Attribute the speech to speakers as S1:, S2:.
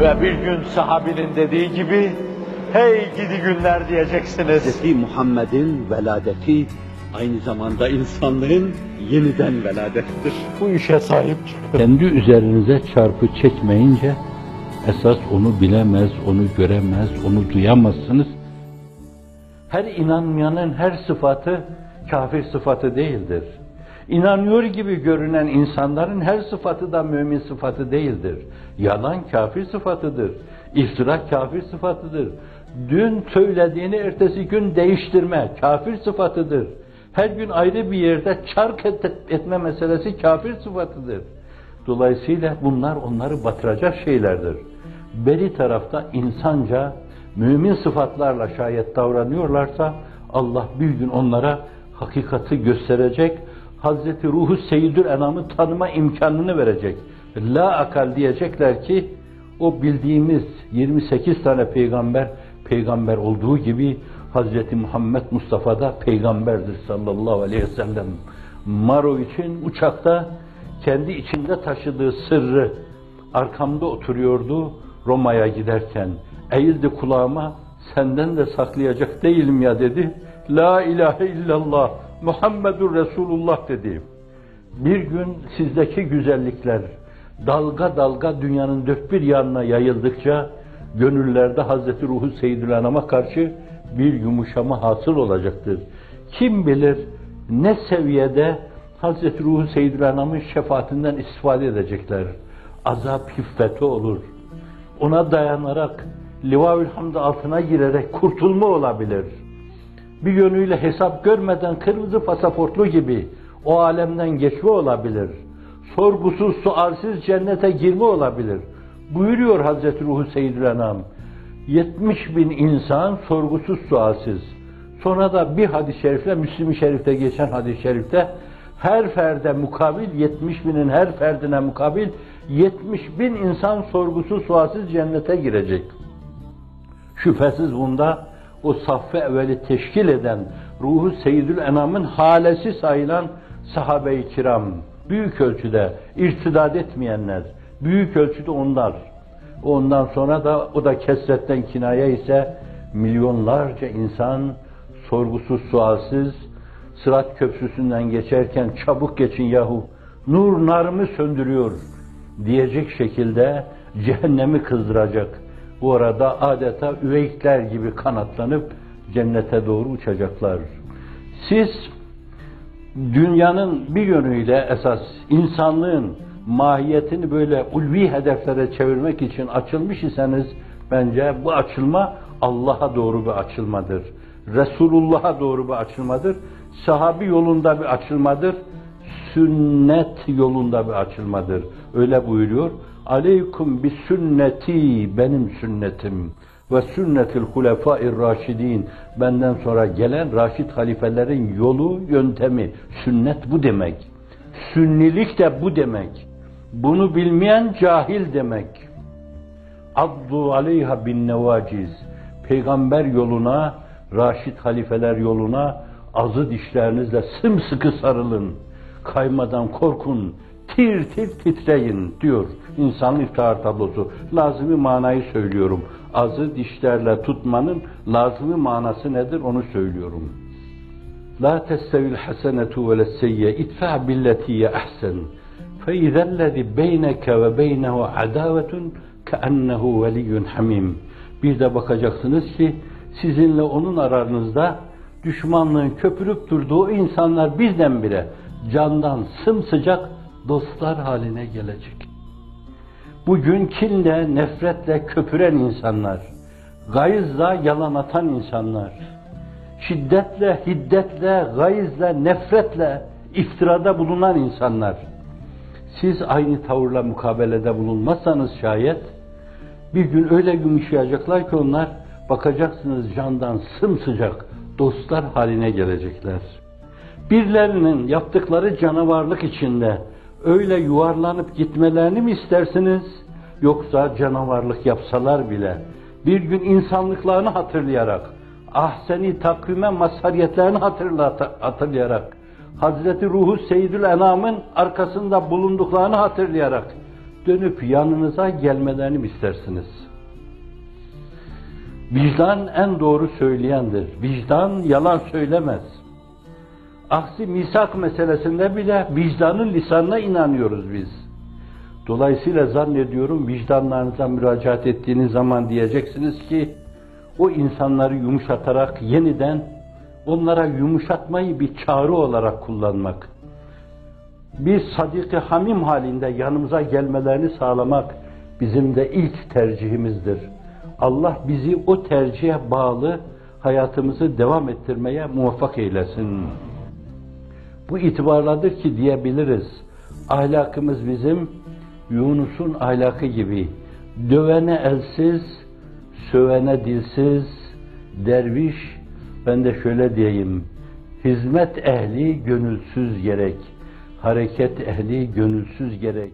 S1: Ve bir gün sahabinin dediği gibi, hey gidi günler diyeceksiniz.
S2: Hz. Muhammed'in veladeti aynı zamanda insanlığın yeniden veladettir.
S1: Bu işe sahip çıkın.
S3: Kendi üzerinize çarpı çekmeyince esas onu bilemez, onu göremez, onu duyamazsınız. Her inanmayanın her sıfatı kafir sıfatı değildir. İnanıyor gibi görünen insanların her sıfatı da mümin sıfatı değildir. Yalan kafir sıfatıdır. İftira kafir sıfatıdır. Dün söylediğini ertesi gün değiştirme kafir sıfatıdır. Her gün ayrı bir yerde çark et- etme meselesi kafir sıfatıdır. Dolayısıyla bunlar onları batıracak şeylerdir. Beri tarafta insanca mümin sıfatlarla şayet davranıyorlarsa Allah bir gün onlara hakikati gösterecek, Hazreti Ruhu Seyyidül Enam'ı tanıma imkanını verecek. La akal diyecekler ki o bildiğimiz 28 tane peygamber peygamber olduğu gibi Hazreti Muhammed Mustafa da peygamberdir sallallahu aleyhi ve sellem. Maro için uçakta kendi içinde taşıdığı sırrı arkamda oturuyordu Roma'ya giderken. Eğildi kulağıma senden de saklayacak değilim ya dedi. La ilahe illallah Muhammedur Resulullah dedi. Bir gün sizdeki güzellikler dalga dalga dünyanın dört bir yanına yayıldıkça gönüllerde Hazreti Ruhu Seyyidül Anam'a karşı bir yumuşama hasıl olacaktır. Kim bilir ne seviyede Hazreti Ruhu Seyyidül Anam'ın şefaatinden istifade edecekler. Azap hiffeti olur. Ona dayanarak Livaül Hamd altına girerek kurtulma olabilir. Bir yönüyle hesap görmeden kırmızı pasaportlu gibi o alemden geçme olabilir. Sorgusuz, sualsiz cennete girme olabilir. Buyuruyor Hazreti Ruhu Seyyidül Enam. 70 bin insan sorgusuz, sualsiz. Sonra da bir hadis-i şerifle, Müslim-i Şerif'te geçen hadis-i şerifte her ferde mukabil, 70 binin her ferdine mukabil 70 bin insan sorgusuz, sualsiz cennete girecek. Şüphesiz bunda o saffı evveli teşkil eden ruhu Seyyidül Enam'ın halesi sayılan sahabe-i kiram, büyük ölçüde irtidat etmeyenler, büyük ölçüde onlar. Ondan sonra da o da kesretten kinaye ise milyonlarca insan sorgusuz sualsiz Sırat köprüsünden geçerken çabuk geçin yahu nur narımı söndürüyor diyecek şekilde cehennemi kızdıracak. Bu arada adeta üveykler gibi kanatlanıp cennete doğru uçacaklar. Siz dünyanın bir yönüyle esas insanlığın mahiyetini böyle ulvi hedeflere çevirmek için açılmış iseniz bence bu açılma Allah'a doğru bir açılmadır. Resulullah'a doğru bir açılmadır. Sahabi yolunda bir açılmadır. Sünnet yolunda bir açılmadır. Öyle buyuruyor. Aleykum bi sünneti benim sünnetim ve sünnetil hulefâir raşidin benden sonra gelen raşid halifelerin yolu, yöntemi. Sünnet bu demek. Sünnilik de bu demek. Bunu bilmeyen cahil demek. Addu aleyha bin nevaciz. Peygamber yoluna, raşid halifeler yoluna azı dişlerinizle sımsıkı sarılın. Kaymadan korkun, tir tir titreyin diyor insanın iftihar tablosu. Lazımi manayı söylüyorum. Azı dişlerle tutmanın lazımi manası nedir onu söylüyorum. La testevil hasenetu ve lesseyye itfa billetiye ahsen. Fe izellezi beyneke ve beynehu adavetun ke ennehu veliyyun hamim. Bir de bakacaksınız ki sizinle onun aranızda düşmanlığın köpürüp durduğu insanlar birdenbire candan sımsıcak dostlar haline gelecek. Bugün kinle, nefretle köpüren insanlar, gayızla yalan atan insanlar, şiddetle, hiddetle, gayızla, nefretle iftirada bulunan insanlar, siz aynı tavırla mukabelede bulunmazsanız şayet, bir gün öyle yumuşayacaklar ki onlar, bakacaksınız candan sımsıcak dostlar haline gelecekler. Birilerinin yaptıkları canavarlık içinde öyle yuvarlanıp gitmelerini mi istersiniz? Yoksa canavarlık yapsalar bile bir gün insanlıklarını hatırlayarak, ahseni takvime mazhariyetlerini hatırlayarak, Hazreti Ruhu Seyyidül Enam'ın arkasında bulunduklarını hatırlayarak, dönüp yanınıza gelmelerini mi istersiniz? Vicdan en doğru söyleyendir. Vicdan yalan söylemez. Aksi misak meselesinde bile vicdanın lisanına inanıyoruz biz. Dolayısıyla zannediyorum vicdanlarınıza müracaat ettiğiniz zaman diyeceksiniz ki o insanları yumuşatarak yeniden onlara yumuşatmayı bir çağrı olarak kullanmak, bir sadik hamim halinde yanımıza gelmelerini sağlamak bizim de ilk tercihimizdir. Allah bizi o tercihe bağlı hayatımızı devam ettirmeye muvaffak eylesin. Bu itibarladır ki diyebiliriz. Ahlakımız bizim Yunus'un ahlakı gibi dövene elsiz, sövene dilsiz, derviş, ben de şöyle diyeyim, hizmet ehli gönülsüz gerek, hareket ehli gönülsüz gerek.